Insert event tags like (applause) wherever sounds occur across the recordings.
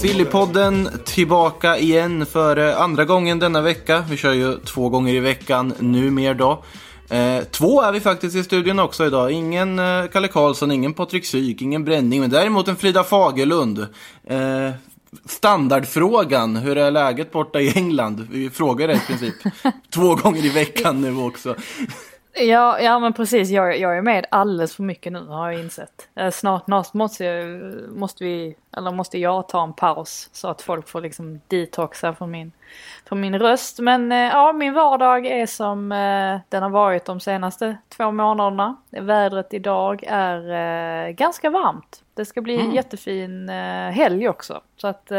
Sillypodden tillbaka igen för eh, andra gången denna vecka. Vi kör ju två gånger i veckan numer då. Eh, två är vi faktiskt i studion också idag. Ingen eh, Kalle Karlsson, ingen Patrik Syk, ingen Bränning, men däremot en Frida Fagerlund. Eh, standardfrågan, hur är läget borta i England? Vi frågar det i princip (laughs) två gånger i veckan nu också. Ja, ja men precis. Jag, jag är med alldeles för mycket nu har jag insett. Eh, Snart, snart måste, jag, måste vi, eller måste jag ta en paus så att folk får liksom detoxa från min, från min röst. Men eh, ja, min vardag är som eh, den har varit de senaste två månaderna. Vädret idag är ganska varmt. Det ska bli en jättefin helg också. Så att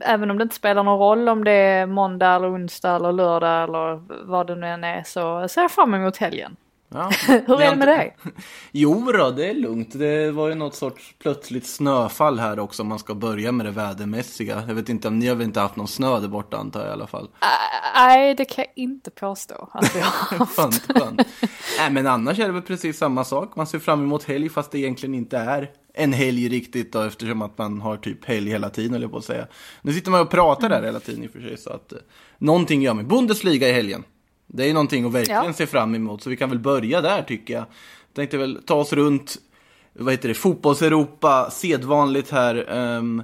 även om det inte spelar någon roll om det är måndag eller onsdag eller lördag eller vad det nu än är så ser jag fram emot helgen. Ja, (laughs) Hur är det med dig? (laughs) Jo då, det är lugnt. Det var ju något sorts plötsligt snöfall här också om man ska börja med det vädermässiga. Jag vet inte om ni har väl inte haft någon snö där borta antar jag i alla fall. Ä- Nej, det kan jag inte påstå att vi har (laughs) haft. Skönt, skönt. Nej men annars är det väl precis samma sak. Man ser fram emot helg fast det egentligen inte är en helg riktigt då eftersom att man har typ helg hela tiden eller på att säga. Nu sitter man och pratar där hela tiden i och för sig så att eh, någonting gör mig. Bundesliga i helgen. Det är någonting att verkligen Ja. se fram emot så vi kan väl börja där tycker jag. Tänkte väl ta oss runt, vad heter det, fotbolls-Europa, sedvanligt här. Ehm,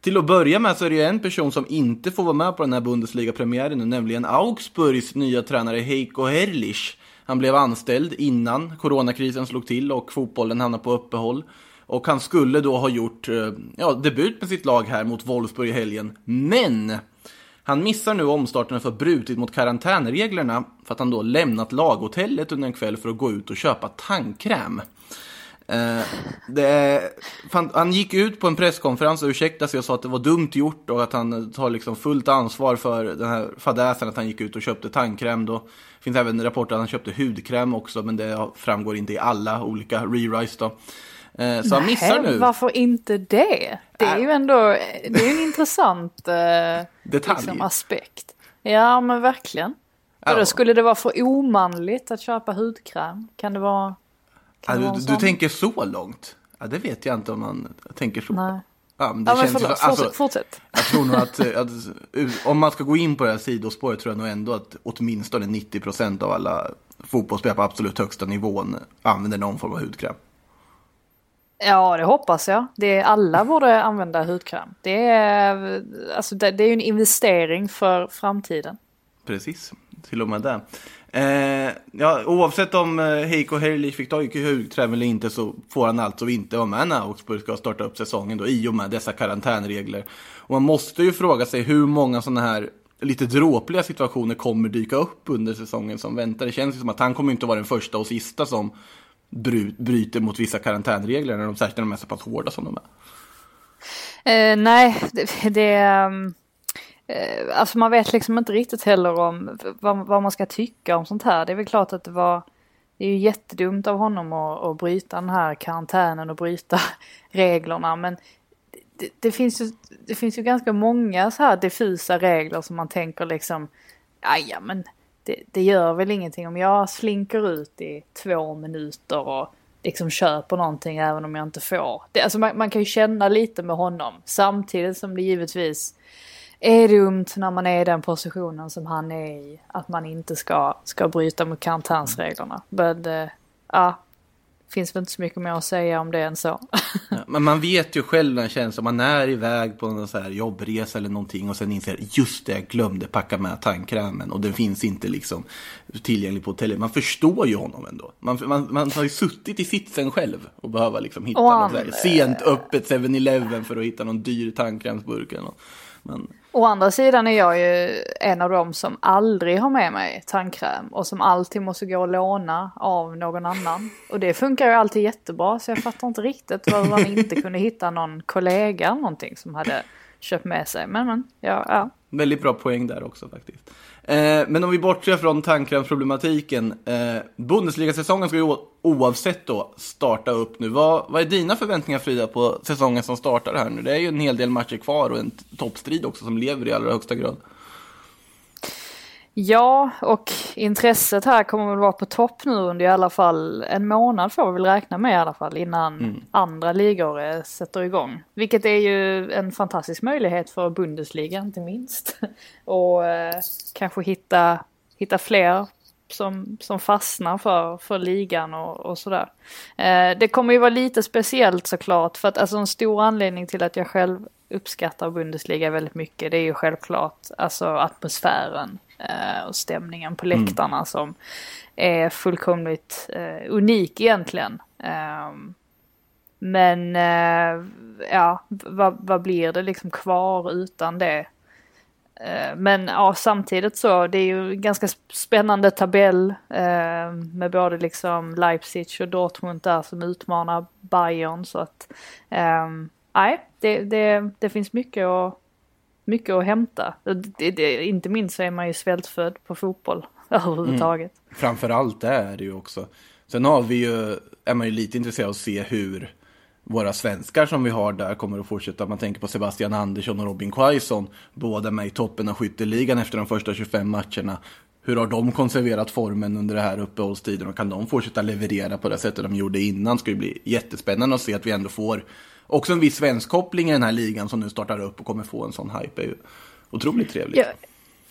till att börja med så är det ju en person som inte får vara med på den här Bundesliga-premiären nu, nämligen Augsburgs nya tränare Heiko Herrlich. Han blev anställd innan coronakrisen slog till och fotbollen hamnade på uppehåll. Och han skulle då ha gjort eh, ja, debut med sitt lag här mot Wolfsburg i helgen. Men han missar nu omstarten för brutit mot karantänreglerna för att han då lämnat laghotellet under en kväll för att gå ut och köpa tandkräm. Uh, det fan, han gick ut på en presskonferens och ursäktade sig och sa att det var dumt gjort och att han tar liksom fullt ansvar för den här fadäsen att han gick ut och köpte tandkräm. Då finns även rapporter att han köpte hudkräm också men det framgår inte i alla olika rewrites då. Eh, så han missar nu. Varför inte det? Det är ju ändå det är en intressant eh, (laughs) Detalj. liksom, aspekt. Ja men verkligen. Ja. Då skulle det vara för omanligt att köpa hudkräm? Kan det vara? Ja, Kan det vara du, du tänker så långt? Ja, det vet jag inte om man tänker så. Nej. Ja, men det Ja känns förlåt, så- alltså, fortsätt, fortsätt. Jag tror nog att, eh, att om man ska gå in på det här sidospåret tror jag nog ändå att åtminstone 90% av alla fotbollsspelare på absolut högsta nivån använder någon form av hudkräm. Ja, det hoppas jag. Det är, alla borde använda hudkräm. Det är, alltså, det, det är ju en investering för framtiden. Precis, till och med det. Eh, ja, oavsett om eh, Heiko Herlich fick tag i hudkräm eller inte så får han alltså inte vara med när Augsburg ska starta upp säsongen då, i och med dessa karantänregler. Och man måste ju fråga sig hur många sådana här lite dråpliga situationer kommer dyka upp under säsongen som väntar. Det känns ju som att han kommer inte vara den första och sista som bryter mot vissa karantänregler, när de, särskilt när de är så pass hårda som de är. Eh, nej, det, det ehm, eh, alltså man vet liksom inte riktigt heller om vad, vad man ska tycka om sånt här. Det är väl klart att det var, det är ju jättedumt av honom att, att bryta den här karantänen och bryta (laughs) reglerna. Men det, det, finns ju, det finns ju ganska många så här diffusa regler som man tänker liksom, "Aj, ja men det, det gör väl ingenting om jag slinker ut i två minuter och liksom köper någonting även om jag inte får. Det, alltså man, man kan ju känna lite med honom samtidigt som det givetvis är dumt när man är i den positionen som han är i. Att man inte ska, ska bryta mot karantänsreglerna. Men eh, ja, finns väl inte så mycket mer att säga om det än så. (laughs) Ja, Men man vet ju själv känns som man är iväg på en så här jobbresa eller någonting och sen inser just det, jag glömde packa med tandkrämen och den finns inte liksom tillgänglig på hotellet. Man förstår ju honom ändå. Man, man, man har ju suttit i sitsen själv och behöver liksom hitta Och något här sent öppet 7-Eleven för att hitta någon dyr tandkrämsburk eller något. Men Å andra sidan är jag ju en av dem som aldrig har med mig tandkräm och som alltid måste gå och låna av någon annan. Och det funkar ju alltid jättebra så jag fattar inte riktigt varför man inte kunde hitta någon kollega eller någonting som hade köpt med sig. Men men, ja, ja. väldigt bra poäng där också faktiskt. Eh, men om vi bortser från tandkrämsproblematiken. Eh, Bundesliga-säsongen ska ju oavsett då starta upp nu. Vad, vad är dina förväntningar Frida på säsongen som startar här nu? Det är ju en hel del matcher kvar och en toppstrid också som lever i allra högsta grad. Ja, och intresset här kommer väl vara på topp nu under i alla fall en månad får vi väl räkna med i alla fall innan andra ligor eh, sätter igång. Vilket är ju en fantastisk möjlighet för Bundesliga inte minst. (laughs) och eh, kanske hitta, hitta fler som, som fastnar för, för ligan och, och sådär. Eh, det kommer ju vara lite speciellt såklart för att alltså en stor anledning till att jag själv uppskattar Bundesliga väldigt mycket det är ju självklart alltså atmosfären och stämningen på läktarna som är fullkomligt eh, unik egentligen. Ehm, men eh, ja, vad, vad blir det liksom kvar utan det? Eh, Men ja, samtidigt så det är ju en ganska spännande tabell eh, med både liksom Leipzig och Dortmund där som utmanar Bayern så att ehm, nej, det, det, det finns mycket att, mycket att hämta. Det, det, inte minst så är man ju svältfödd på fotboll (laughs) överhuvudtaget. Mm. Framförallt det är det ju också. Sen har vi ju, är man ju lite intresserad av att se hur våra svenskar som vi har där kommer att fortsätta. Man tänker på Sebastian Andersson och Robin Quaison. Båda med i toppen av skytteligan efter de första 25 matcherna. Hur har de konserverat formen under det här uppehållstiden och kan de fortsätta leverera på det sättet de gjorde innan? Det Ska ju bli jättespännande att se att vi ändå får också en viss svensk koppling i den här ligan som nu startar upp och kommer få en sån hype. är ju otroligt trevligt. Jag,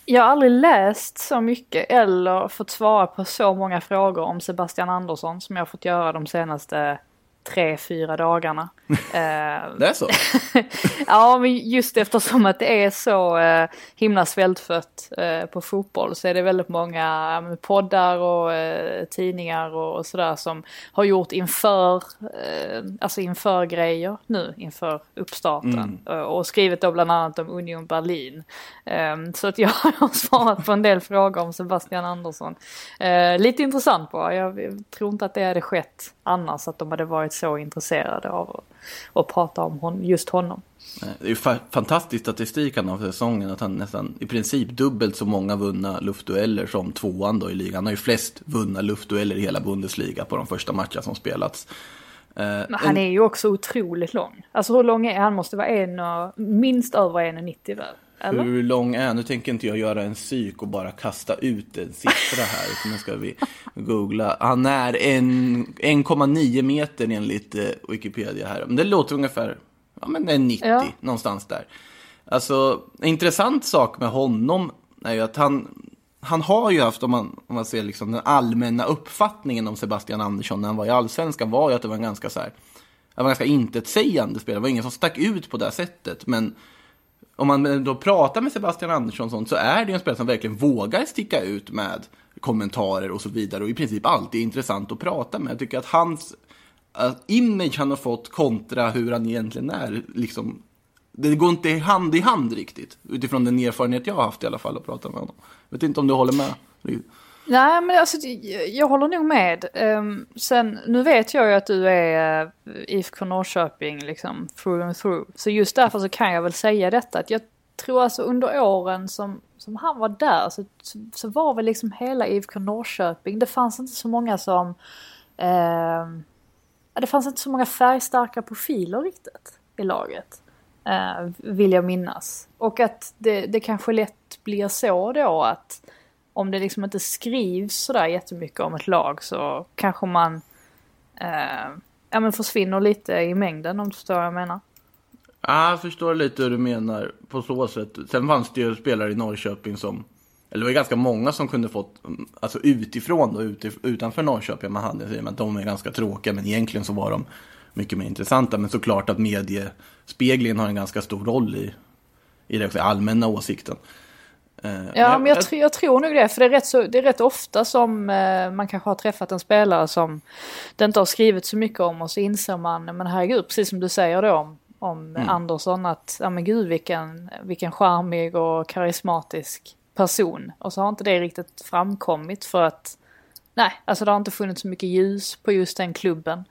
jag har aldrig läst så mycket eller fått svara på så många frågor om Sebastian Andersson som jag har fått göra de senaste tre, fyra dagarna. (laughs) Eh, Det är så? (laughs) ja, men just eftersom att det är så eh, himla svältfött eh, på fotboll så är det väldigt många men poddar och eh, tidningar och, och sådär som har gjort inför, eh, alltså inför grejer nu inför uppstarten. Eh, och skrivit då bland annat om Union Berlin. Eh, så att jag (laughs) har svarat på en del frågor om Sebastian Andersson. Eh, lite intressant bara, jag, jag tror inte att det hade skett annars att de hade varit så intresserade av att, prata om hon, just honom. Det är ju fa- fantastisk statistik han har för säsongen. Att han nästan i princip dubbelt så många vunna luftdueller som tvåan då i ligan. Han har ju flest vunna luftdueller i hela Bundesliga på de första matcherna som spelats. Eh, Men han är ju också otroligt lång. Alltså hur lång är han? måste vara en och, minst över 1,90 väl? Eller? Hur lång är han? Nu tänker inte jag göra en psyk och bara kasta ut en siffra här. Utan nu ska vi googla. Han är en- 1,9 meter enligt eh, Wikipedia här. Men det låter ungefär, ja men en 90 Ja. någonstans där. Alltså, en intressant sak med honom är ju att han, han har ju haft, om man, om man ser liksom den allmänna uppfattningen om Sebastian Andersson när han var i Allsvenskan var ju att det var en ganska så här, det var en ganska intetsägande spelare. Det var ingen som stack ut på det sättet. Men om man då pratar med Sebastian Andersson sånt, så är det ju en spelare som verkligen vågar sticka ut med kommentarer och så vidare och i princip alltid är intressant att prata med. Jag tycker att hans eh, image han har fått kontra hur han egentligen är, liksom, det går inte hand i hand riktigt utifrån den erfarenhet jag har haft i alla fall att prata med honom. Jag vet inte om du håller med? Nej men alltså jag, håller nog med. Ehm, sen nu vet jag ju att du är eh, uh, IFK Norrköping liksom through and through. Så just därför så kan jag väl säga detta att jag tror alltså under åren som, som han var där så, så var väl liksom hela IFK Norrköping. Det fanns inte så många som ehm, det fanns inte så många färgstarka profiler riktigt i laget. Uh, vill jag minnas. Och att det, det kanske lätt blir så då att om det liksom inte skrivs sådär jättemycket om ett lag så kanske man eh, ja, men försvinner lite i mängden om du förstår vad jag menar. Ja, jag förstår lite hur du menar på så sätt. Sen fanns det ju spelare i Norrköping som, eller det var ganska många som kunde fått, alltså utifrån då, utif- utanför Norrköping, man hade säger att de är ganska tråkiga, men egentligen så var de mycket mer intressanta. Men såklart att mediespeglingen har en ganska stor roll i, i den allmänna åsikten. Eh, Ja, men jag, tr- jag tror nog det. För det är rätt, så, det är rätt ofta som eh, man kanske har träffat en spelare som det inte har skrivit så mycket om och så inser man, men herregud, precis som du säger då om, om Andersson att, ja men gud vilken, vilken charmig och karismatisk person. Och så har inte det riktigt framkommit för att Nej, alltså det har inte funnits så mycket ljus på just den klubben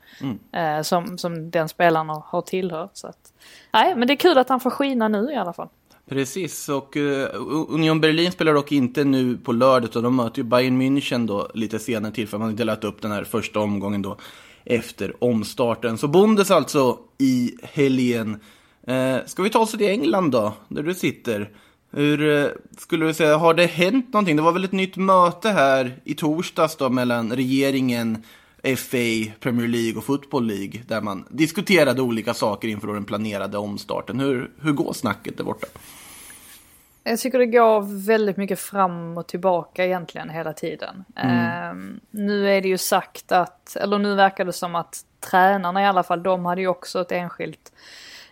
eh, som, som den spelaren har, har tillhört. Så att, nej, men det är kul att han får skina nu i alla fall. Precis, och uh, Union Berlin spelar dock inte nu på lördag, utan de möter ju Bayern München då lite senare till, för man har delat upp den här första omgången då efter omstarten. Så Bundes alltså i helgen. Uh, ska vi ta oss till England då, där du sitter? Hur uh, skulle du säga, har det hänt någonting? Det var väl ett nytt möte här i torsdags då mellan regeringen, FA, Premier League och Football League, där man diskuterade olika saker inför den planerade omstarten. Hur, hur går snacket där borta? Jag tycker det går väldigt mycket fram och tillbaka egentligen hela tiden. Mm. nu är det ju sagt att, eller nu verkar det som att tränarna i alla fall, de hade ju också ett enskilt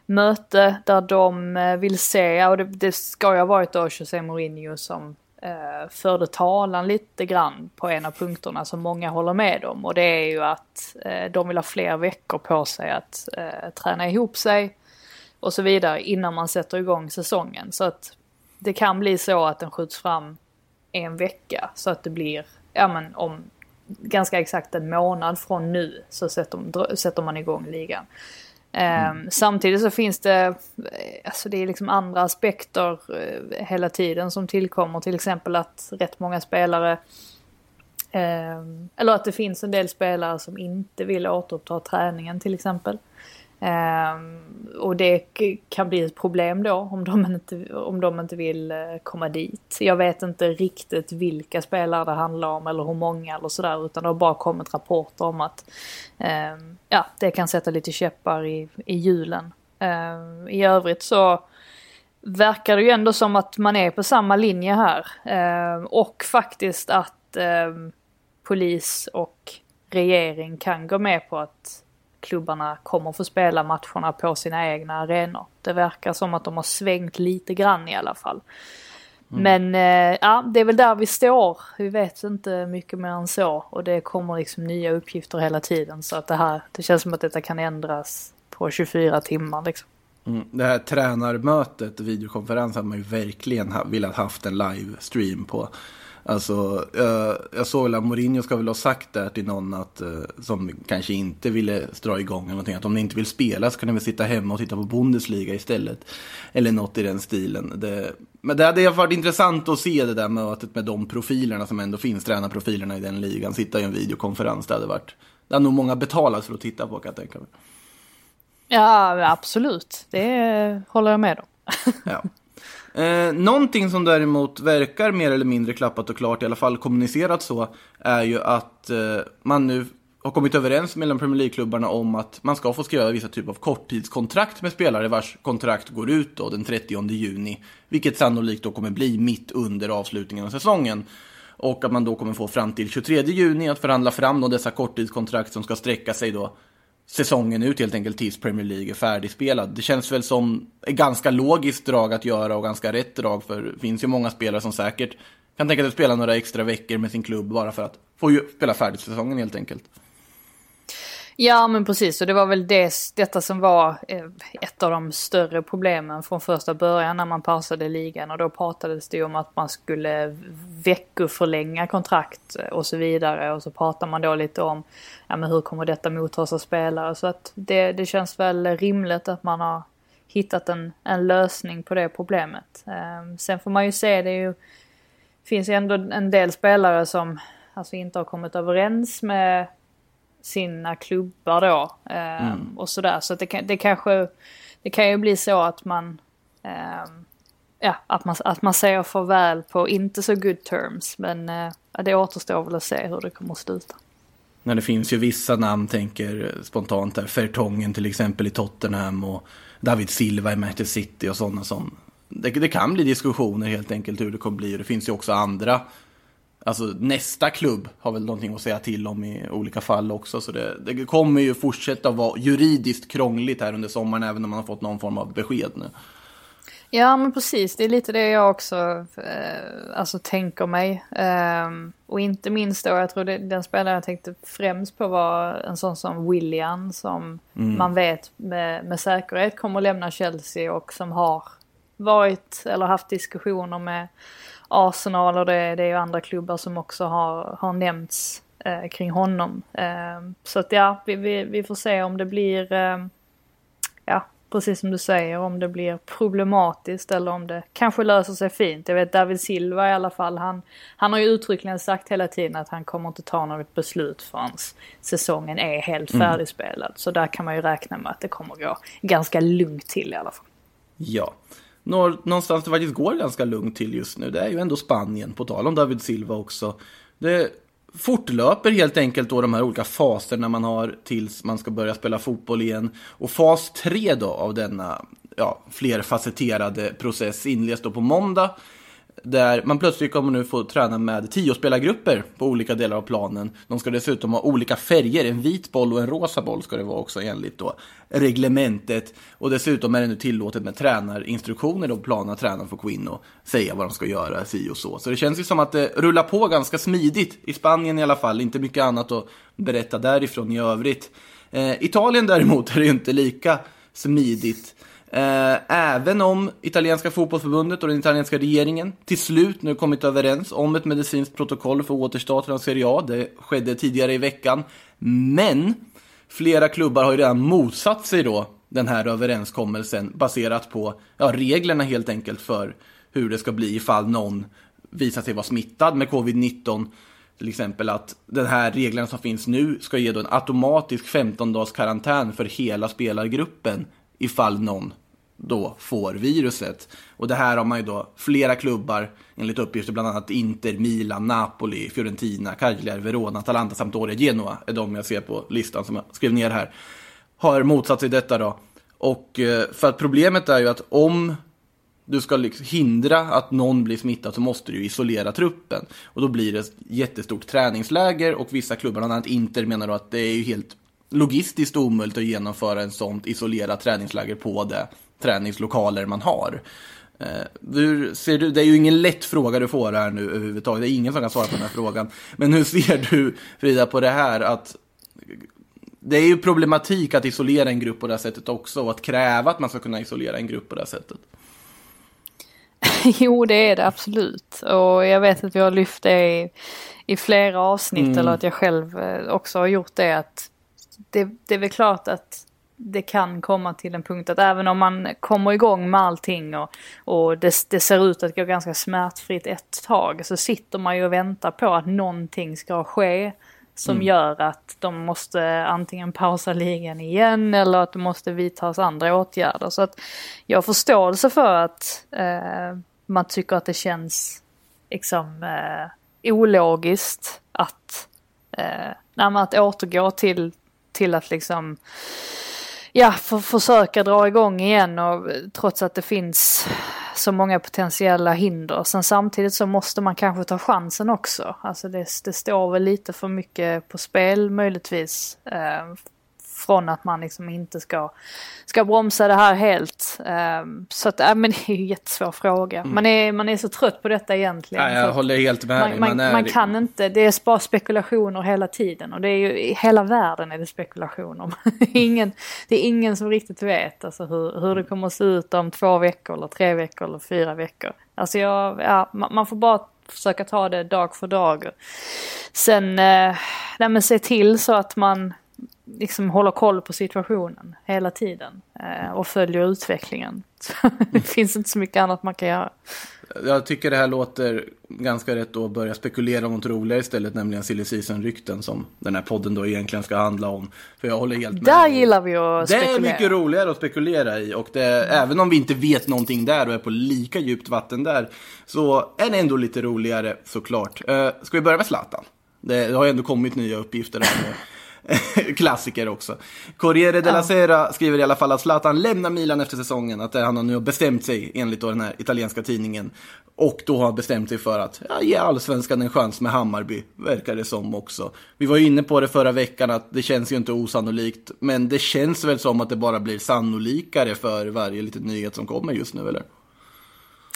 möte där de eh, vill se, och det, det ska ju ha varit då José Mourinho som eh, förde talan lite grann på en av punkterna som många håller med om. Och det är ju att eh, de vill ha fler veckor på sig att eh, träna ihop sig och så vidare innan man sätter igång säsongen. Så att det kan bli så att den skjuts fram en vecka så att det blir, ja men om ganska exakt en månad från nu så sätter, sätter man igång ligan. Mm. Samtidigt så finns det, alltså det är liksom andra aspekter eh, hela tiden som tillkommer. Till exempel att rätt många spelare, eh, eller att det finns en del spelare som inte vill återuppta träningen till exempel. Ehm, och det kan bli ett problem då om de, inte, om de inte vill eh, komma dit. Jag vet inte riktigt vilka spelare det handlar om eller hur många eller sådär utan det har bara kommit rapporter om att ehm, ja, det kan sätta lite käppar i, i hjulen. Ehm, I övrigt så verkar det ju ändå som att man är på samma linje här. och faktiskt att polis och regering kan gå med på att klubbarna kommer få spela matcherna på sina egna arenor. Det verkar som att de har svängt lite grann i alla fall. Mm. Men eh, ja, det är väl där vi står. Vi vet inte mycket mer än så. Och det kommer liksom nya uppgifter hela tiden. Så att det här, det känns som att detta kan ändras på 24 timmar liksom. Mm. Det här tränarmötet, videokonferensen, hade man ju verkligen velat haft en livestream på. Alltså, jag, jag såg att Mourinho ska väl ha sagt där till någon att, eh, som kanske inte ville dra igång eller någonting, att om ni inte vill spela så kan ni väl sitta hemma och titta på Bundesliga istället. Eller något i den stilen. Det, men det hade varit intressant att se det där mötet med de profilerna som ändå finns, tränarprofilerna i den ligan, sitta i en videokonferens. Det hade varit, det hade nog många betalat för att titta på kan jag tänka mig. Ja, absolut. Det håller jag med om. ja. (laughs) Eh, någonting som däremot verkar mer eller mindre klappat och klart, i alla fall kommunicerat så, är ju att eh, man nu har kommit överens mellan Premier League-klubbarna om att man ska få skriva vissa typer av korttidskontrakt med spelare vars kontrakt går ut då den 30 juni. Vilket sannolikt då kommer bli mitt under avslutningen av säsongen. Och att man då kommer få fram till 23 juni att förhandla fram då dessa korttidskontrakt som ska sträcka sig då säsongen ut helt enkelt tills Premier League är färdigspelad. Det känns väl som ett ganska logiskt drag att göra och ganska rätt drag för det finns ju många spelare som säkert kan tänka sig att spela några extra veckor med sin klubb bara för att få spela färdigt säsongen helt enkelt. Ja men precis. Och det var väl det, detta som var eh, ett av de större problemen från första början när man pausade ligan. Och då pratades det ju om att man skulle veckoförlänga kontrakt eh, och så vidare. Och så pratar man då lite om ja, men hur kommer detta mottas av spelare? Så att det, det känns väl rimligt att man har hittat en, en lösning på det problemet. Ehm, sen får man ju se det ju finns ju ändå en del spelare som alltså inte har kommit överens med sina klubbar då. Eh, mm. Och sådär. Så det, det kanske, det kan ju bli så att man, eh, ja, att man, att man säger farväl på inte så good terms. Men eh, det återstår väl att se hur det kommer att sluta. Men det finns ju vissa namn, tänker spontant där. Fertongen till exempel i Tottenham och David Silva i Manchester City och sådana som. Det, det, kan bli diskussioner helt enkelt hur det kommer bli. Och det finns ju också andra Alltså nästa klubb har väl någonting att säga till om i olika fall också. Så det, det kommer ju fortsätta vara juridiskt krångligt här under sommaren även om man har fått någon form av besked nu. Ja men precis, det är lite det jag också eh, alltså, tänker mig. Eh, och inte minst då, jag tror det, den spelare jag tänkte främst på var en sån som William som Mm. man vet med, med säkerhet kommer att lämna Chelsea och som har varit eller haft diskussioner med Arsenal och det, det är ju andra klubbar som också har, har nämnts eh, kring honom. Eh, så att ja, vi, vi, vi får se om det blir eh, ja, precis som du säger, om det blir problematiskt eller om det kanske löser sig fint. Jag vet David Silva i alla fall, han, han har ju uttryckligen sagt hela tiden att han kommer inte ta något beslut förrän säsongen är helt färdigspelad. Så där kan man ju räkna med att det kommer gå ganska lugnt till i alla fall. Ja. Någonstans det faktiskt går ganska lugnt till just nu, det är ju ändå Spanien, på tal om David Silva också. Det fortlöper helt enkelt då de här olika faserna man har tills man ska börja spela fotboll igen. Och fas 3 då av denna ja, flerfacetterade process inleds då på måndag. Där man plötsligt kommer nu få träna med tio spelargrupper på olika delar av planen. De ska dessutom ha olika färger, en vit boll och en rosa boll ska det vara också enligt då reglementet. Och dessutom är det nu tillåtet med tränarinstruktioner då planen tränaren får gå in och säga vad de ska göra, si och så. Så det känns ju som att det rullar på ganska smidigt, i Spanien i alla fall, inte mycket annat att berätta därifrån i övrigt. Eh, Italien däremot (laughs) är det ju inte lika smidigt. Eh, även om italienska fotbollsförbundet och den italienska regeringen till slut nu kommit överens om ett medicinskt protokoll för återstarten av Serie A. Det skedde tidigare i veckan. Men flera klubbar har ju redan motsatt sig då den här överenskommelsen baserat på ja, reglerna helt enkelt för hur det ska bli ifall någon visar sig vara smittad med covid-19. Till exempel att den här reglerna som finns nu ska ge då en automatisk 15 dagars karantän för hela spelargruppen ifall någon då får viruset. Och det här har man ju då flera klubbar, enligt uppgifter bland annat Inter, Milan, Napoli, Fiorentina, Cagliari, Verona, Atalanta, Sampdoria, Genoa är de jag ser på listan som jag skrev ner här. Har motsatt sig detta då. Och eh, för att problemet är ju att om du ska liksom hindra att någon blir smittad så måste du isolera truppen. Och då blir det ett jättestort träningsläger och vissa klubbar, bland annat Inter, menar då att det är ju helt logistiskt omöjligt att genomföra en sånt isolerat träningsläger på det träningslokaler man har. Eh, Hur ser du, det är ju ingen lätt fråga du får här nu överhuvudtaget, det är ingen som kan svara på den här frågan. Men hur ser du, Frida, på det här att det är ju problematik att isolera en grupp på det här sättet också och att kräva att man ska kunna isolera en grupp på det här sättet. (laughs) Jo, det är det absolut. Och jag vet att vi har lyft det i, i flera avsnitt Mm. eller att jag själv eh, också har gjort det. att det, det är väl klart att det kan komma till en punkt att även om man kommer igång med allting och, och det, det ser ut att gå ganska smärtfritt ett tag så sitter man ju och väntar på att någonting ska ske som gör att de måste antingen pausa ligan igen eller att det måste vidtas andra åtgärder. Så att jag har förståelse för att eh, man tycker att det känns liksom eh, ologiskt att, eh, att återgå till, till att liksom ja, för, försöka dra igång igen och trots att det finns så många potentiella hinder. Sen samtidigt så måste man kanske ta chansen också. Alltså det, det står väl lite för mycket på spel möjligtvis. Eh, från att man liksom inte ska, ska bromsa det här helt. Eh, så att, äh, men det är ju en jättesvår fråga. Man, är, man är så trött på detta egentligen. Ja, jag håller helt med dig. man, man, man kan inte, det är bara spekulationer hela tiden och det är ju i hela världen är det spekulationer. (laughs) ingen, det är ingen som riktigt vet alltså hur, hur det kommer att se ut om två veckor eller tre veckor eller fyra veckor. Alltså jag, ja, man, man får bara försöka ta det dag för dag. Sen, eh, nej se till så att man liksom håller koll på situationen hela tiden eh, och följer utvecklingen. (laughs) Så det finns inte så mycket annat man kan göra. Jag tycker det här låter ganska rätt att börja spekulera om något roligare istället, nämligen silly season-rykten som den här podden då egentligen ska handla om. För jag håller helt med. Där gillar vi att Det är spekulera. mycket roligare att spekulera i och det, även om vi inte vet någonting där och är på lika djupt vatten där så är det ändå lite roligare såklart. Uh, ska vi börja med Zlatan? Det, det har ju ändå kommit nya uppgifter med (laughs) klassiker också. Corriere della Sera skriver i alla fall att Zlatan lämnar Milan efter säsongen, att han har nu bestämt sig enligt då den här italienska tidningen. Och då har han bestämt sig för att ja, ge allsvenskan en chans med Hammarby, verkar det som också. Vi var ju inne på det förra veckan att det känns ju inte osannolikt, men det känns väl som att det bara blir sannolikare för varje liten nyhet som kommer just nu, eller?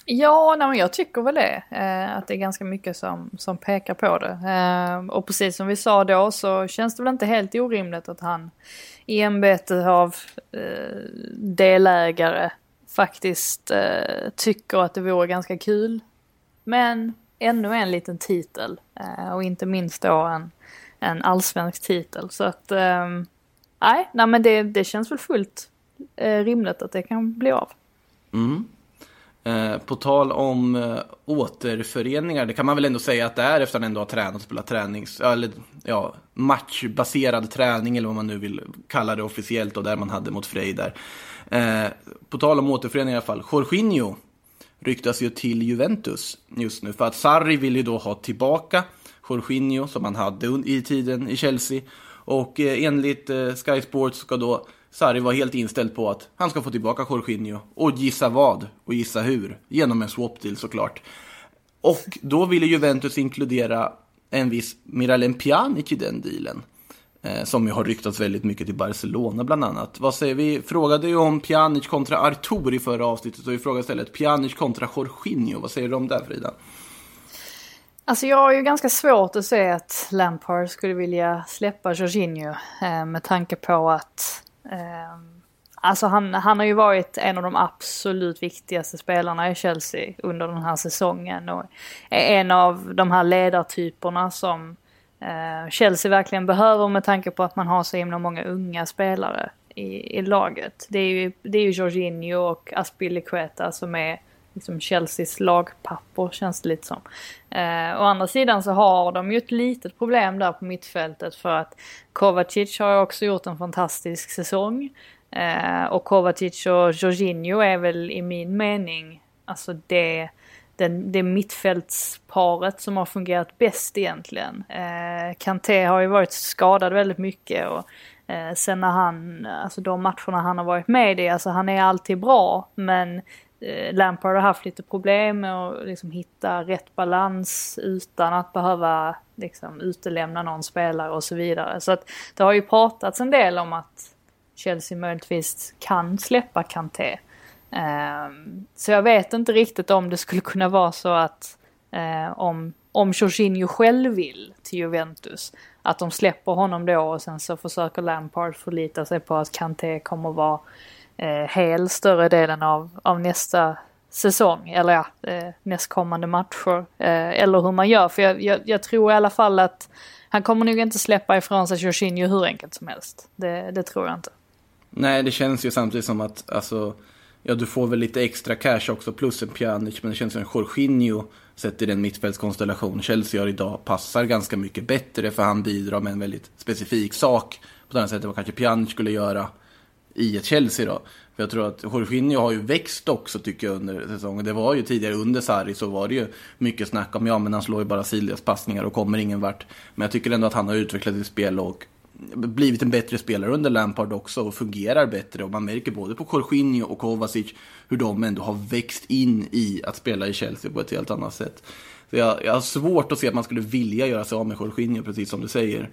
Ja, nej, men jag tycker väl det. Eh, att det är ganska mycket som, som pekar på det. Eh, och precis som vi sa då så känns det väl inte helt orimligt att han i ämbetet av eh, delägare faktiskt eh, tycker att det vore ganska kul. Men ännu en liten titel. Eh, och inte minst då en, en allsvensk titel. Så att eh, nej, nej men det, det känns väl fullt eh, rimligt att det kan bli av. Mm. Eh, på tal om eh, återföreningar, det kan man väl ändå säga att det är efter att han ändå har tränat och spelat tränings, eller ja, matchbaserad träning eller vad man nu vill kalla det officiellt och där man hade mot Frej där. Eh, på tal om återföreningar i alla fall, Jorginho ryktas ju till Juventus just nu för att Sarri vill ju då ha tillbaka Jorginho som han hade i tiden i Chelsea och eh, enligt eh, Sky Sports ska då Sarri var helt inställd på att han ska få tillbaka Jorginho. Och gissa vad? Och gissa hur? Genom en swap deal såklart. Och då ville Juventus inkludera en viss Miralem Pjanic i den dealen. Eh, som ju har ryktats väldigt mycket till Barcelona bland annat. Vad säger vi? Frågade ju om Pjanic kontra Artur i förra avsnittet och vi frågar istället Pjanic kontra Jorginho. Vad säger du om det Frida? Alltså jag har ju ganska svårt att se att Lampard skulle vilja släppa Jorginho eh, med tanke på att Ehm, alltså han, han har ju varit en av de absolut viktigaste spelarna i Chelsea under den här säsongen och är en av de här ledartyperna som eh, Chelsea verkligen behöver med tanke på att man har så himla många unga spelare i, i laget. Det är ju, det är ju Jorginho och Aspilicueta som är liksom Chelseas lagpappor känns det lite som. Eh, å andra sidan så har de ju ett litet problem där på mittfältet för att Kovacic har också gjort en fantastisk säsong. Eh, och Kovacic och Jorginho är väl i min mening, alltså det, den, det mittfältsparet som har fungerat bäst egentligen. Eh, Kanté har ju varit skadad väldigt mycket och eh, sen när han, alltså de matcherna han har varit med i, alltså han är alltid bra men Eh, Lampard har haft lite problem med att liksom hitta rätt balans utan att behöva liksom utelämna någon spelare och så vidare. Så att det har ju pratats en del om att Chelsea möjligtvis kan släppa Kanté. Ehm, så jag vet inte riktigt om det skulle kunna vara så att eh, om, om Jorginho själv vill till Juventus, att de släpper honom då och sen så försöker Lampard förlita sig på att Kanté kommer vara eh, hel större delen av, av nästa säsong, eller ja, eh, nästkommande matcher. Eh, eller hur man gör, för jag, jag, jag, tror i alla fall att han kommer nog inte släppa ifrån sig Jorginho hur enkelt som helst. Det, det tror jag inte. Nej, det känns ju samtidigt som att, alltså, ja du får väl lite extra cash också plus en Pjanic, men det känns som att Jorginho sett i den mittfältskonstellation Chelsea har idag passar ganska mycket bättre för han bidrar med en väldigt specifik sak på det sätt sättet vad kanske Pjanic skulle göra i ett Chelsea då. För jag tror att Jorginho har ju växt också tycker jag under säsongen. Det var ju tidigare under Sarri så var det ju mycket snack om ja men han slår ju bara Siljas passningar och kommer ingen vart. Men jag tycker ändå att han har utvecklat sitt spel och blivit en bättre spelare under Lampard också och fungerar bättre. Och man märker både på Jorginho och Kovacic hur de ändå har växt in i att spela i Chelsea på ett helt annat sätt. Så jag, jag har svårt att se att man skulle vilja göra sig av med Jorginho, precis som du säger.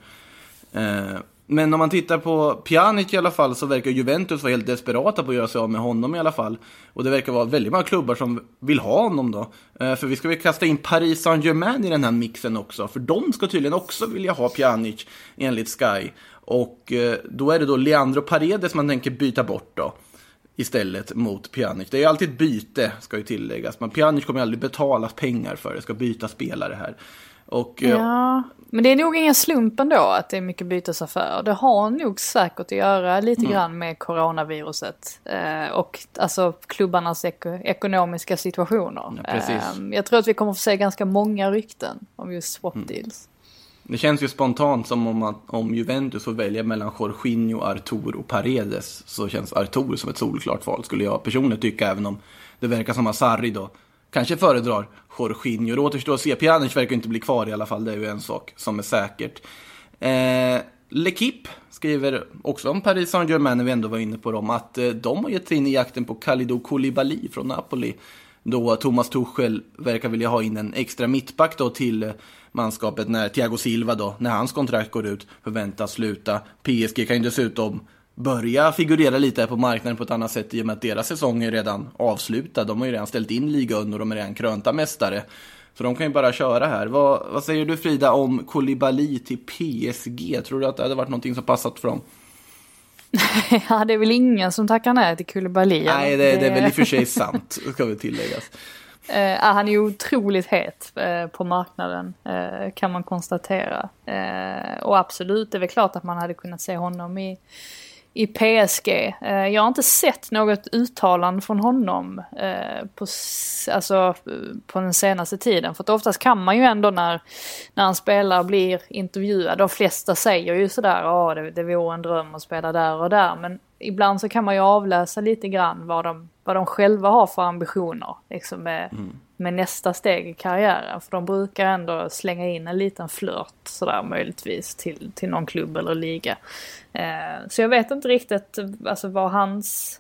Eh, men om man tittar på Pjanic i alla fall så verkar Juventus vara helt desperata på att göra sig av med honom i alla fall. Och det verkar vara väldigt många klubbar som vill ha honom då. Eh, för vi ska väl kasta in Paris Saint-Germain i den här mixen också. För de ska tydligen också vilja ha Pjanic enligt Sky. Och eh, då är det då Leandro Paredes man tänker byta bort då. Istället mot Pjanic. Det är ju alltid ett byte, ska ju tilläggas. Men Pjanic kommer ju aldrig betala pengar för det, ska byta spelare här. Och, eh, ja, men det är nog ingen slump ändå att det är mycket bytesaffärer. Det har nog säkert att göra lite mm. grann med coronaviruset. Eh, och alltså klubbarnas eko ekonomiska situationer. Ja, eh, jag tror att vi kommer få se ganska många rykten om just swap mm. deals. Det känns ju spontant som om, att, om Juventus får välja mellan Jorginho, Artur och Paredes så känns Artur som ett solklart val skulle jag personligen tycka även om det verkar som att Sarri då kanske föredrar Jorginho. Det återstår att se. Pjanic verkar inte bli kvar i alla fall. Det är ju en sak som är säkert. Eh, L'Equipe skriver också om Paris Saint-Germain, när vi ändå var inne på dem, att eh, de har gett sig in i jakten på Kalidou Koulibaly från Napoli. Då Thomas Tuchel verkar vilja ha in en extra mittback då till eh, manskapet när Thiago Silva då, när hans kontrakt går ut, förväntas sluta. PSG kan ju dessutom börja figurera lite här på marknaden på ett annat sätt i och med att deras säsong är redan avslutad. De har ju redan ställt in ligan och de är redan krönta mästare. Så de kan ju bara köra här. Vad, vad säger du Frida om Koulibaly till PSG? Tror du att det hade varit någonting som passat för dem? (laughs) ja, det är väl ingen som tackar nej till Koulibaly. Nej, det, det är väl i och för sig sant, ska vi tilläggas. (laughs) Uh, han är ju otroligt het uh, på marknaden uh, kan man konstatera. och absolut, det är väl klart att man hade kunnat se honom i, i PSG. Eh, jag har inte sett något uttalande från honom eh, på, alltså, på den senaste tiden. För att oftast kan man ju ändå när, när en spelare blir intervjuad, de flesta säger ju sådär, ja oh, det, det vore en dröm att spela där och där. Men ibland så kan man ju avläsa lite grann vad de, vad de själva har för ambitioner liksom med, mm. med nästa steg i karriären. För de brukar ändå slänga in en liten flört sådär möjligtvis till, till någon klubb eller liga. Eh, så jag vet inte riktigt alltså, var hans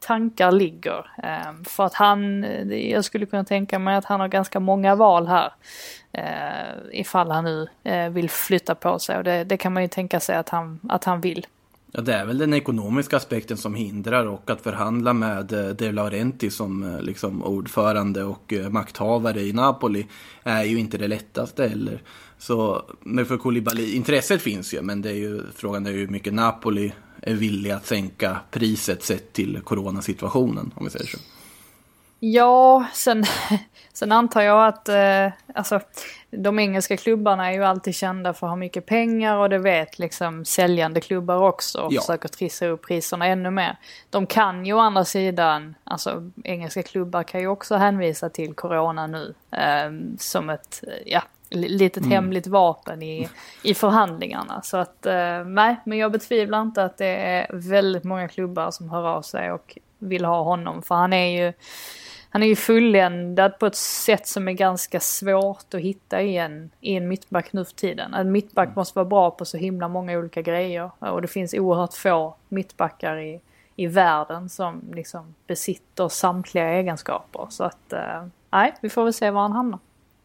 tankar ligger. Eh, för att han, jag skulle kunna tänka mig att han har ganska många val här. Eh, ifall han nu eh, vill flytta på sig och det, det kan man ju tänka sig att han, att han vill. Ja, det är väl den ekonomiska aspekten som hindrar och att förhandla med eh, De Laurenti som eh, liksom ordförande och eh, makthavare i Napoli är ju inte det lättaste heller. Så, men för Koulibaly, intresset finns ju, men det är ju, frågan är ju hur mycket Napoli är villiga att sänka priset sett till coronasituationen, om vi säger så. Ja, sen, (laughs) sen antar jag att eh, alltså, de engelska klubbarna är ju alltid kända för att ha mycket pengar och det vet liksom säljande klubbar också och ja. försöker trissa upp priserna ännu mer. De kan ju å andra sidan, alltså engelska klubbar kan ju också hänvisa till corona nu eh, som ett, ja, litet mm. hemligt vapen i, i förhandlingarna. Så att eh, nej, men jag betvivlar inte att det är väldigt många klubbar som hör av sig och vill ha honom för han är ju han är ju fulländad på ett sätt som är ganska svårt att hitta i en, i en mittback nu för tiden. En mittback mm. måste vara bra på så himla många olika grejer och det finns oerhört få mittbackar i, i världen som liksom besitter samtliga egenskaper. Så att, eh, nej, vi får väl se var han hamnar.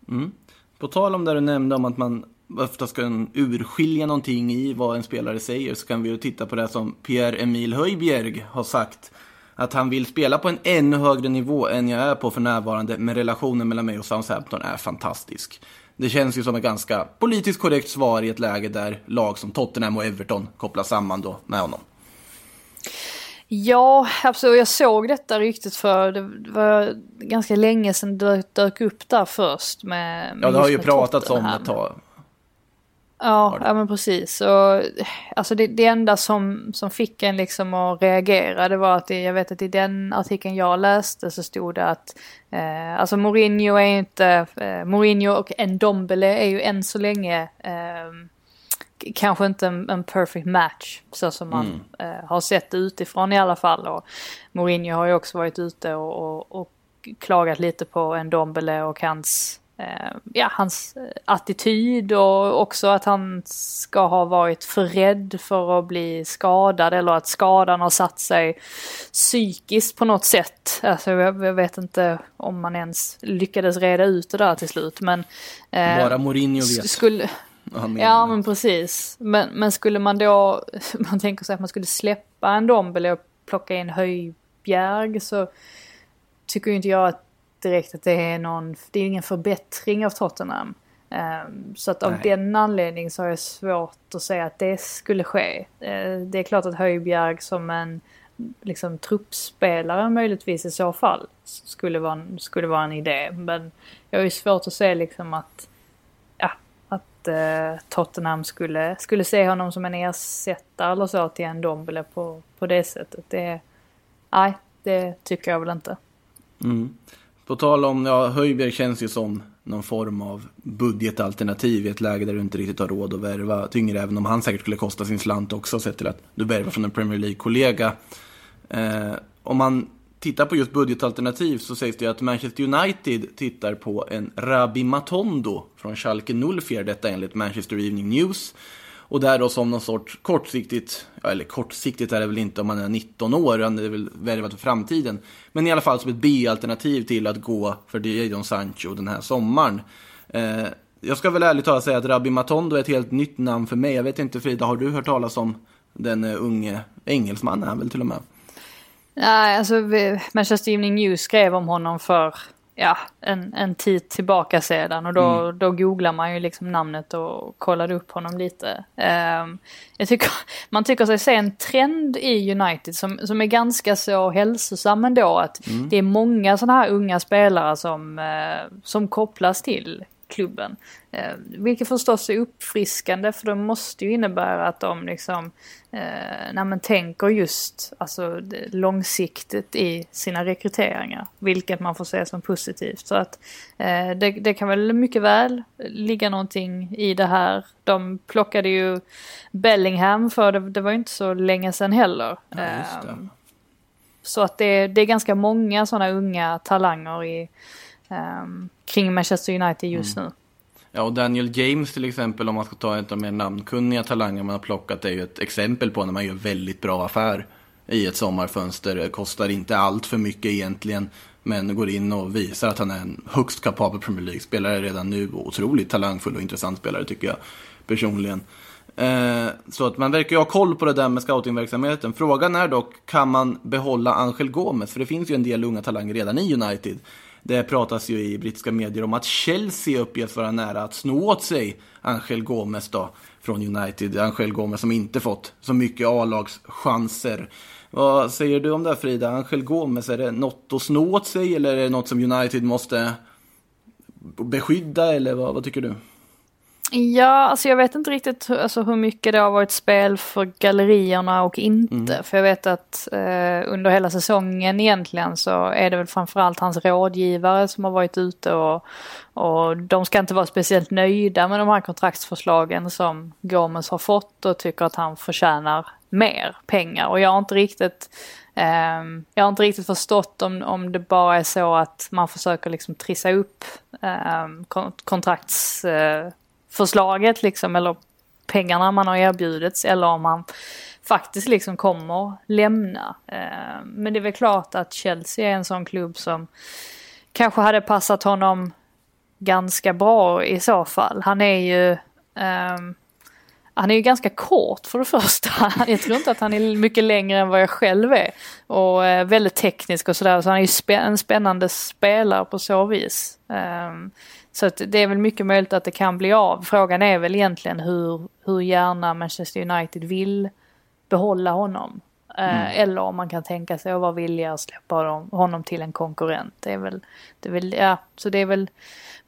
Mm. På tal om det du nämnde om att man ofta ska urskilja någonting i vad en spelare säger så kan vi ju titta på det som Pierre-Emil Höjbjerg har sagt att han vill spela på en ännu högre nivå än jag är på för närvarande, men relationen mellan mig och Southampton är fantastisk. Det känns ju som ett ganska politiskt korrekt svar i ett läge där lag som Tottenham och Everton kopplas samman då med honom. Ja, absolut. Jag såg detta ryktet för det var ganska länge sedan det dök upp där först med, med Ja, det har ju pratats om ett tag. Ja, ja men precis. Och, alltså det, det enda som, som fick en liksom att reagera det var att det, jag vet att i den artikeln jag läste så stod det att eh, alltså Mourinho är inte, eh, Mourinho och Ndombele är ju än så länge eh, kanske inte en, en, perfect match så som man mm. eh, har sett utifrån i alla fall. Och Mourinho har ju också varit ute och, och, och klagat lite på Ndombele och hans ja, hans eh, attityd och också att han ska ha varit för rädd för att bli skadad eller att skadan har satt sig psykiskt på något sätt. Alltså jag, vet inte om man ens lyckades reda ut det där till slut men... Eh, Bara Mourinho vet. Skulle, ja men precis. Men, men skulle man då, (laughs) man tänker sig att man skulle släppa en Dombele och plocka in Höjbjerg så tycker inte jag att direkt att det är någon, det är ingen förbättring av Tottenham. Um, så att av Nej. den anledningen så har jag svårt att säga att det skulle ske. Uh, det är klart att Höjbjerg som en liksom truppspelare möjligtvis i så fall skulle vara, skulle vara en idé. Men jag har ju svårt att se liksom att, ja, att uh, Tottenham skulle, skulle se honom som en ersättare eller så till en Dombele på, på det sättet. Det, nej, det tycker jag väl inte. Mm. På tal om, ja, Höjberg känns ju som någon form av budgetalternativ i ett läge där du inte riktigt har råd att värva tyngre, även om han säkert skulle kosta sin slant också, sett till att du värvar från en Premier League-kollega. Eh, om man tittar på just budgetalternativ så sägs det ju att Manchester United tittar på en Rabi Matondo från Schalke 04, detta enligt Manchester Evening News. Och där då som någon sorts kortsiktigt, eller kortsiktigt är det väl inte om man är 19 år, utan det är väl värvat för framtiden. Men i alla fall som ett B-alternativ till att gå för Jadon Sancho den här sommaren. Eh, jag ska väl ärligt talat säga att Rabbi Matondo är ett helt nytt namn för mig. Jag vet inte Frida, har du hört talas om Den eh, unge engelsmannen? han väl till och med. Nej, alltså Manchester Evening News skrev om honom för ja, en, en tid tillbaka sedan och då, då googlar man ju liksom namnet och kollade upp honom lite. Ehm, jag tycker, (laughs) man tycker sig se en trend i United som, som är ganska så hälsosam ändå. Att det är många sådana här unga spelare som, eh, som kopplas till klubben. Eh, vilket förstås är uppfriskande för det måste ju innebära att de liksom eh, när man tänker just alltså, långsiktigt i sina rekryteringar. Vilket man får se som positivt. Så att eh, det, det kan väl mycket väl ligga någonting i det här. De plockade ju Bellingham för det, det var ju inte så länge sedan heller. Ja. Ehm, så att det, det är ganska många sådana unga talanger i, ehm, kring Manchester United just nu. Ja, och Daniel James till exempel, om man ska ta ett av de mer namnkunniga talanger man har plockat, är ju ett exempel på när man gör väldigt bra affär i ett sommarfönster. Kostar inte allt för mycket egentligen, men går in och visar att han är en högst kapabel Premier League-spelare redan nu. Och otroligt talangfull och intressant spelare tycker jag personligen. Eh, så att man verkar ju ha koll på det där med scoutingverksamheten. Frågan är dock, kan man behålla Angel Gomes? För det finns ju en del unga talanger redan i United. Det pratas ju i brittiska medier om att Chelsea uppges vara nära att sno åt sig Angel Gomes då från United. Angel Gomes som inte fått så mycket A-lagschanser. Vad säger du om det här Frida? Angel Gomes, är det något att sno åt sig eller är det något som United måste beskydda eller vad, vad tycker du? Ja, alltså jag vet inte riktigt hur- alltså, hur mycket det har varit spel för gallerierna och inte. För jag vet att eh, under hela säsongen egentligen så är det väl framförallt hans rådgivare som har varit ute och, och de ska inte vara speciellt nöjda med de här kontraktsförslagen som Gomes har fått och tycker att han förtjänar mer pengar. Och jag har inte riktigt ehm, jag har inte riktigt förstått om, om det bara är så att man försöker liksom trissa upp um, kontrakts förslaget liksom eller pengarna man har erbjudits eller om han faktiskt liksom kommer lämna. Eh, men det är väl klart att Chelsea är en sån klubb som kanske hade passat honom ganska bra i så fall. Han är ju um, han är ju ganska kort för det första. (laughs) Jag tror inte att han är mycket längre än vad jag själv är. Och eh, väldigt teknisk och sådär. Så han är ju en spännande spelare på så vis. Um, så det är väl mycket möjligt att det kan bli av. Frågan är väl egentligen hur, hur gärna Manchester United vill behålla honom. Eh, Eller om man kan tänka sig att vara villiga att släppa honom, till en konkurrent. Det är väl, det är väl, ja, så det är väl,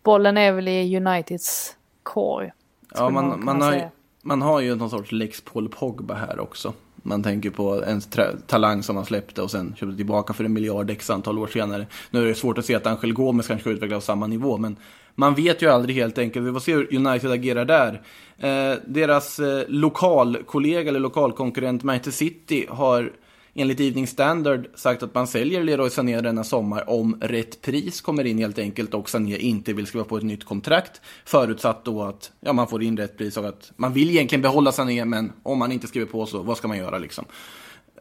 bollen är väl i Uniteds korg. Ja, man, kunna man, har, ju- man har ju någon sorts Lex Paul Pogba här också. Man tänker på en talang som man släppte och sen köpte tillbaka för en miljard x antal år senare. Nu är det svårt att se att Angel Gomes kanske ska utvecklas på samma nivå, men man vet ju aldrig helt enkelt. Vi får se hur United agerar där. Eh, deras eh, lokalkollega eller lokalkonkurrent Manchester City har enligt Evening Standard sagt att man säljer Leroy Sané denna sommar om rätt pris kommer in helt enkelt och Sané inte vill skriva på ett nytt kontrakt. Förutsatt då att ja, man får in rätt pris och att man vill egentligen behålla Sané men om man inte skriver på så, vad ska man göra liksom?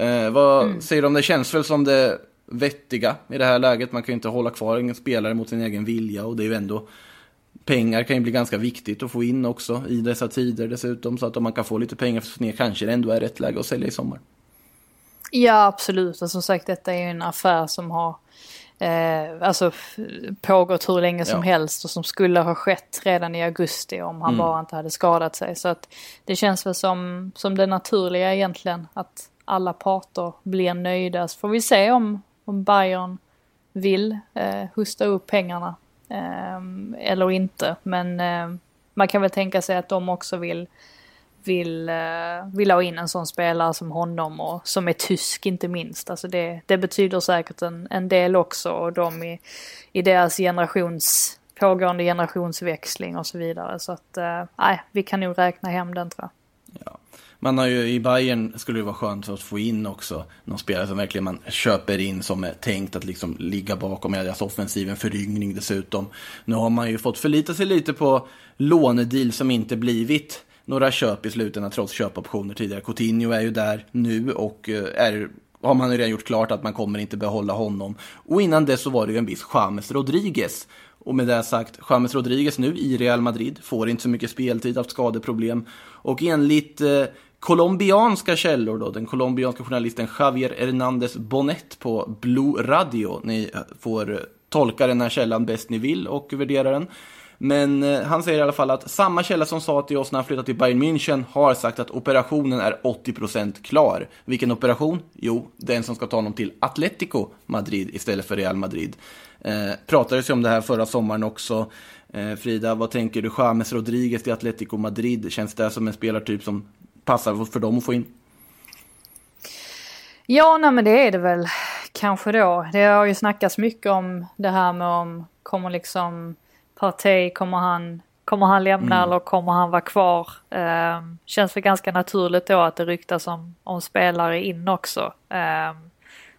Eh, vad säger du om det? Känns väl som det vettiga i det här läget. Man kan ju inte hålla kvar en spelare mot sin egen vilja och det är ju ändå Pengar kan ju bli ganska viktigt att få in också i dessa tider dessutom. Så att om man kan få lite pengar för Sané kanske det ändå är rätt läge att sälja i sommar. Ja, absolut. Och som sagt, detta är ju en affär som har eh, alltså, pågått hur länge som Ja. helst och som skulle ha skett redan i augusti om han bara inte hade skadat sig. Så att det känns väl som, som det naturliga egentligen, att alla parter blir nöjda. Så får vi se om, om Bayern vill eh, hosta upp pengarna eh, eller inte. Men eh, man kan väl tänka sig att de också vill vill, eh, vill ha in en sån spelare som honom och som är tysk inte minst. Alltså det, det betyder säkert en, en del också och de i, i deras generations, pågående generationsväxling och så vidare. Så att eh, nej, vi kan nog räkna hem den tror jag. Man har ju i Bayern skulle det vara skönt att få in också någon spelare som verkligen man köper in som är tänkt att liksom ligga bakom i deras offensiv, en föryngring dessutom. Nu har man ju fått förlita sig lite på lånedeal som inte blivit några köp i slutändan trots köpoptioner tidigare. Coutinho är ju där nu och eh, är har man ju redan gjort klart att man kommer inte behålla honom. Och innan det så var det ju en viss James Rodriguez. Och med det sagt, James Rodriguez nu i Real Madrid får inte så mycket speltid, haft skadeproblem. Och enligt eh, colombianska källor då, den colombianska journalisten Javier Hernandez Bonet på Blue Radio. Ni får tolka den här källan bäst ni vill och värdera den. Men eh, han säger i alla fall att samma källa som sa till oss när han flyttade till Bayern München har sagt att operationen är 80% klar. Vilken operation? Jo, den som ska ta honom till Atletico Madrid istället för Real Madrid. Eh, pratades ju om det här förra sommaren också. Eh, Frida, vad tänker du? James Rodriguez till Atletico Madrid, känns det som en spelartyp som passar för dem att få in? Ja, nej men det är det väl kanske då. Det har ju snackats mycket om det här med om kommer liksom Partey, kommer han, kommer han lämna mm. eller kommer han vara kvar? Eh, känns väl ganska naturligt då att det ryktas om, om spelare in också. Eh,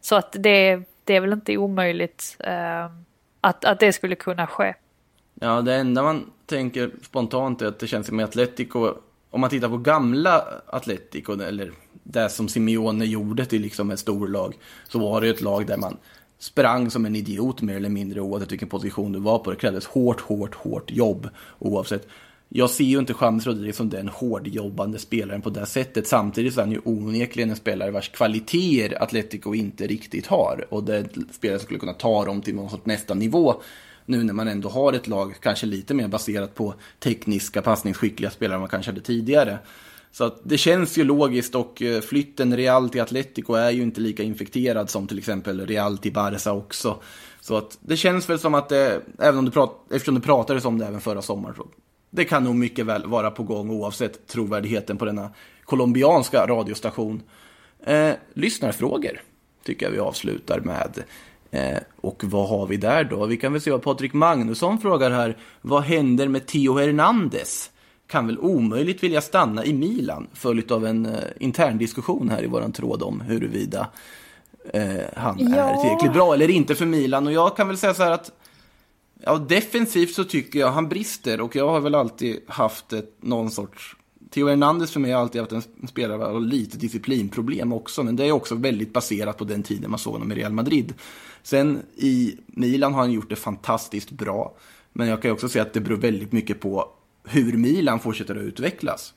så att det, det är väl inte omöjligt eh, att, att det skulle kunna ske. Ja, det enda man tänker spontant är att det känns som att Atletico, om man tittar på gamla Atletico, eller det som Simeone gjorde till liksom ett storlag, så var det ett lag där man sprang som en idiot mer eller mindre oavsett vilken position du var på. Det krävdes hårt, hårt, hårt jobb oavsett. Jag ser ju inte James Rodriguez som den hårdjobbande spelaren på det sättet. Samtidigt så är han ju onekligen en spelare vars kvaliteter Atletico inte riktigt har. Och det är en spelare som skulle kunna ta dem till någon sorts nästa nivå. Nu när man ändå har ett lag kanske lite mer baserat på tekniska passningsskickliga spelare än man kanske hade tidigare. Så att det känns ju logiskt och eh, flytten Real till Atletico är ju inte lika infekterad som till exempel Real till Barca också. Så att det känns väl som att det, även om du pratar, eftersom det pratades om det även förra sommaren, så det kan nog mycket väl vara på gång oavsett trovärdigheten på denna colombianska radiostation. Eh, lyssnarfrågor tycker jag vi avslutar med. Eh, och vad har vi där då? Vi kan väl se vad Patrik Magnusson frågar här. Vad händer med Theo Hernandez? kan väl omöjligt vilja stanna i Milan, följt av en eh, intern diskussion här i våran tråd om huruvida eh, han ja. är tillräckligt bra eller inte för Milan. Och jag kan väl säga så här att ja, defensivt så tycker jag han brister och jag har väl alltid haft ett, någon sorts Theo Hernandez för mig har alltid haft en spelare med lite disciplinproblem också, men det är också väldigt baserat på den tiden man såg honom i Real Madrid. Sen i Milan har han gjort det fantastiskt bra, men jag kan också säga att det beror väldigt mycket på hur Milan fortsätter att utvecklas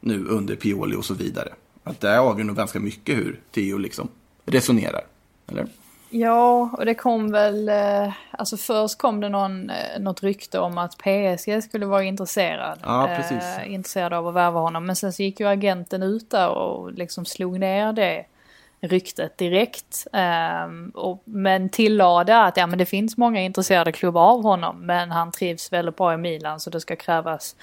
nu under Pioli och så vidare. Att det avgör nog ganska mycket hur Theo liksom resonerar. Eller? Ja, och det kom väl, eh, alltså först kom det någon, eh, något rykte om att PSG skulle vara intresserad. Ja. Eh, intresserad av att värva honom. Men sen så gick ju agenten ut där och liksom slog ner det ryktet direkt. Um, och, men tillade att ja, men det finns många intresserade klubbar av honom men han trivs väldigt bra i Milan så det ska krävas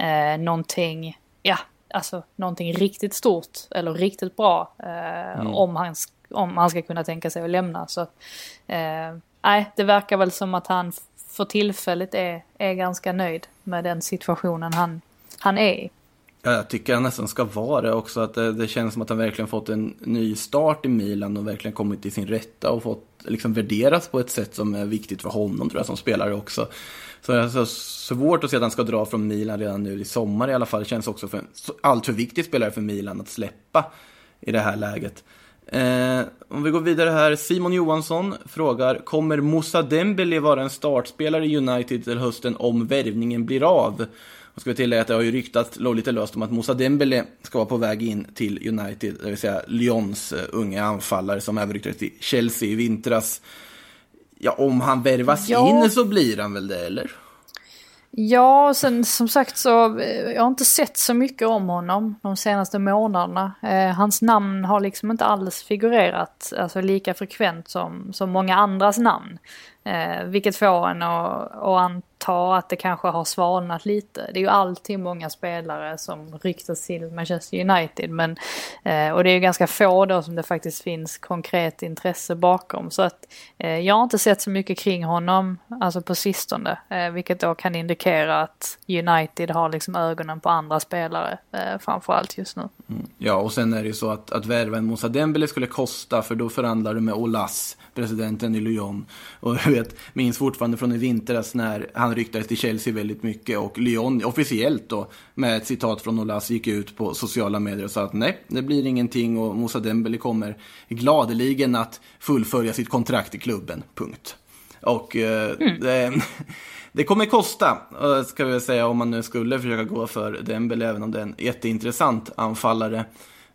uh, någonting, ja, alltså någonting riktigt stort eller riktigt bra uh, mm. om, han, om han ska kunna tänka sig att lämna. Så nej, det verkar väl som att han för tillfället är, är ganska nöjd med den situationen han, han är i. Ja, jag tycker han nästan ska vara det också. Att det, det, känns som att han verkligen fått en ny start i Milan och verkligen kommit till sin rätta och fått liksom värderas på ett sätt som är viktigt för honom tror jag som spelare också. Så det är så svårt att se att han ska dra från Milan redan nu i sommar i alla fall. Det känns också för en alltför viktig spelare för Milan att släppa i det här läget. Eh, om vi går vidare här, Simon Johansson frågar, kommer Moussa Dembele vara en startspelare i United till hösten om värvningen blir av? Och ska tillägga att det har ju ryktats lite löst om att Moussa Dembele ska vara på väg in till United, det vill säga Lyons uh, unga anfallare som även ryktades till Chelsea i vintras. Ja, om han värvas ja. in så blir han väl det, eller? Ja, sen som sagt så, eh, jag har inte sett så mycket om honom de senaste månaderna. Eh, hans namn har liksom inte alls figurerat alltså lika frekvent som, som många andras namn. Eh, vilket får en att, att anta att det kanske har svalnat lite. Det är ju alltid många spelare som ryktas till Manchester United. Men, eh, och det är ju ganska få då som det faktiskt finns konkret intresse bakom. Så att eh, jag har inte sett så mycket kring honom, alltså på sistone. Eh, vilket då kan indikera att United har liksom ögonen på andra spelare eh, framförallt just nu. Mm. Ja, och sen är det ju så att, att värva en Moussa Dembele skulle kosta, för då förhandlar du med Olas, presidenten i Lyon. Och vet, minns fortfarande från i vintras när han ryktades till Chelsea väldigt mycket och Lyon officiellt då med ett citat från Olas gick ut på sociala medier och sa att nej, det blir ingenting och Moussa Dembele kommer gladeligen att fullfölja sitt kontrakt i klubben, punkt. Och eh, det, (laughs) det kommer kosta, eh, ska vi säga, om man nu skulle försöka gå för Dembele, även om det är en jätteintressant anfallare.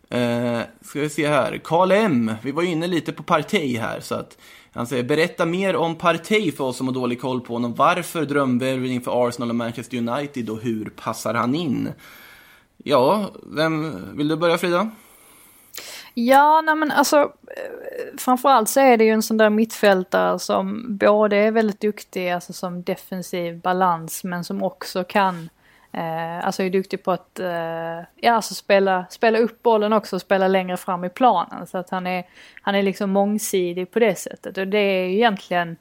Eh, ska vi se här, Karl M, vi var inne lite på Partey här, så att han säger berätta mer om Partey för oss som har dålig koll på honom. Varför drömvärvning för Arsenal och Manchester United och hur passar han in? Ja, vem vill du börja Frida? Ja, nej men alltså eh, framförallt så är det ju en sån där mittfältare som både är väldigt duktig alltså som defensiv balans men som också kan Eh, alltså är duktig på att eh, ja, alltså spela, spela upp bollen också och spela längre fram i planen. Så att han är, han är liksom mångsidig på det sättet. Och det är ju egentligen,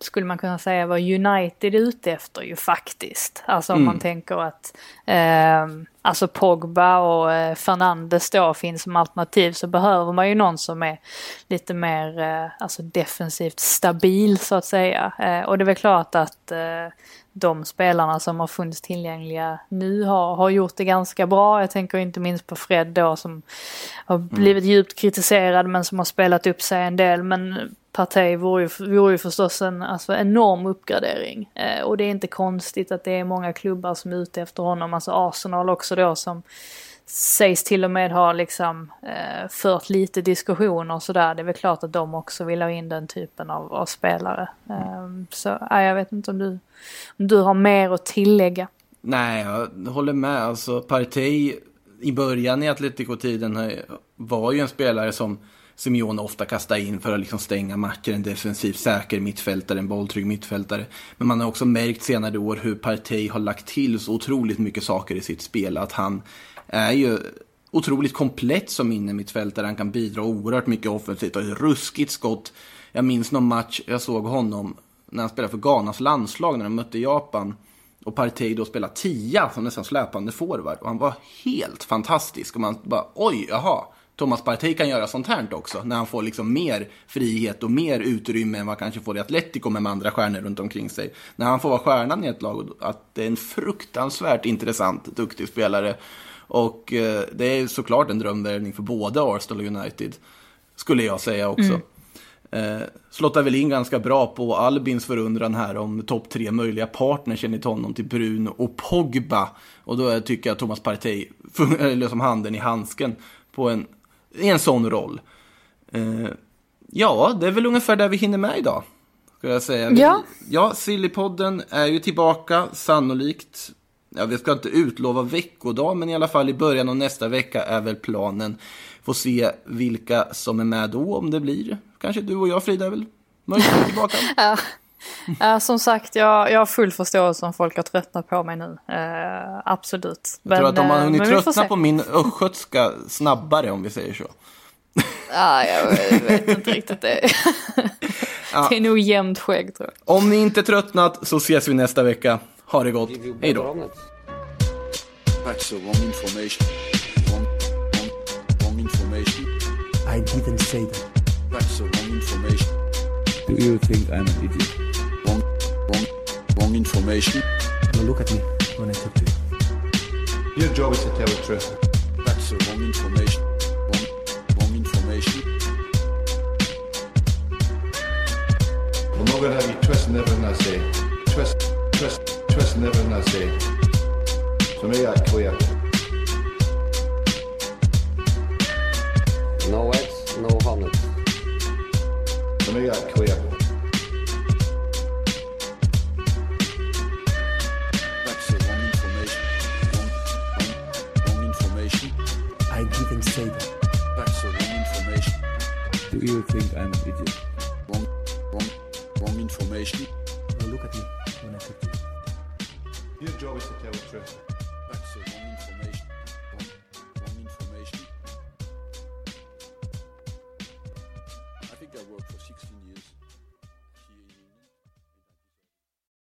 skulle man kunna säga, vad United är ute efter ju faktiskt. Alltså om Mm. man tänker att eh, alltså Pogba och eh, Fernandes då finns som alternativ så behöver man ju någon som är lite mer eh, alltså defensivt stabil så att säga. Eh, och det är väl klart att eh, de spelarna som har funnits tillgängliga nu har, har gjort det ganska bra. Jag tänker inte minst på Fred då som har blivit djupt kritiserad men som har spelat upp sig en del. Men Partey vore ju, vore ju förstås en alltså, enorm uppgradering. Eh, och det är inte konstigt att det är många klubbar som är ute efter honom. Alltså Arsenal också då som sägs till och med ha liksom eh, fört lite diskussioner och sådär. Det är väl klart att de också vill ha in den typen av, av spelare. Eh, så ja, jag vet inte om du, om du har mer att tillägga. Nej, jag håller med. Alltså, Partey i början i Atletico-tiden var ju en spelare som Simeone ofta kastar in för att liksom stänga matcher. En defensiv säker mittfältare, en bolltrygg mittfältare. Men man har också märkt senare år hur Partey har lagt till så otroligt mycket saker i sitt spel. Att han är ju otroligt komplett som innermittfältare. Han kan bidra oerhört mycket offensivt och ett ruskigt skott. Jag minns någon match jag såg honom när han spelade för Ghanas landslag när de mötte Japan. Och Partey då spelade tia som nästan släpande forward. Och han var helt fantastisk. Och man bara, oj, jaha. Thomas Partey kan göra sånt här också. När han får liksom mer frihet och mer utrymme än vad kanske får i Atletico med andra stjärnor runt omkring sig. När han får vara stjärnan i ett lag. Att det är en fruktansvärt intressant, duktig spelare. Och eh, det är såklart en drömvärvning för både Arsenal och United. Skulle jag säga också. Eh, slottar väl in ganska bra på Albins förundran här om topp tre möjliga partners enligt honom till Bruno och Pogba. Och då tycker jag att Thomas Partey fungerar (laughs) som handen i handsken på en, i en sån roll. Eh, ja, det är väl ungefär där vi hinner med idag. Ska jag säga. Vi- Ja. Ja, Sillypodden är ju tillbaka, sannolikt. Ja, vi ska inte utlova veckodag, men i alla fall i början av nästa vecka är väl planen. Får se vilka som är med då, om det blir. Kanske du och jag, Frida, är väl möjligt tillbaka. (laughs) Ja. (laughs) Ja, som sagt, jag, jag har full förståelse om folk har tröttnat på mig nu. Eh, absolut. Jag tror att de har eh, hunnit men tröttna på min östgötska snabbare, om vi säger så. Ja, jag vet inte (laughs) riktigt det. (laughs) Det är nog jämnt skägg tror jag. Om ni inte tröttnat så ses vi nästa vecka. Ha det gott. Hej då. omelets. That's the wrong information. Wrong, wrong, wrong information. I didn't say that. That's the wrong information. Do you think I'm an idiot? Wrong, wrong, wrong information. Now look at me when I talk to you. Your job is to tell the truth. That's the wrong information. Wrong, wrong information. I'm not going to have you twisting everything I say. Twist, twist, twisting everything I say. So make that clear. No eggs, no omelets. So make that clear. You think I'm an idiot? Wrong, wrong, wrong information. Now look at me when I talk to you. Your job is to tell the truth.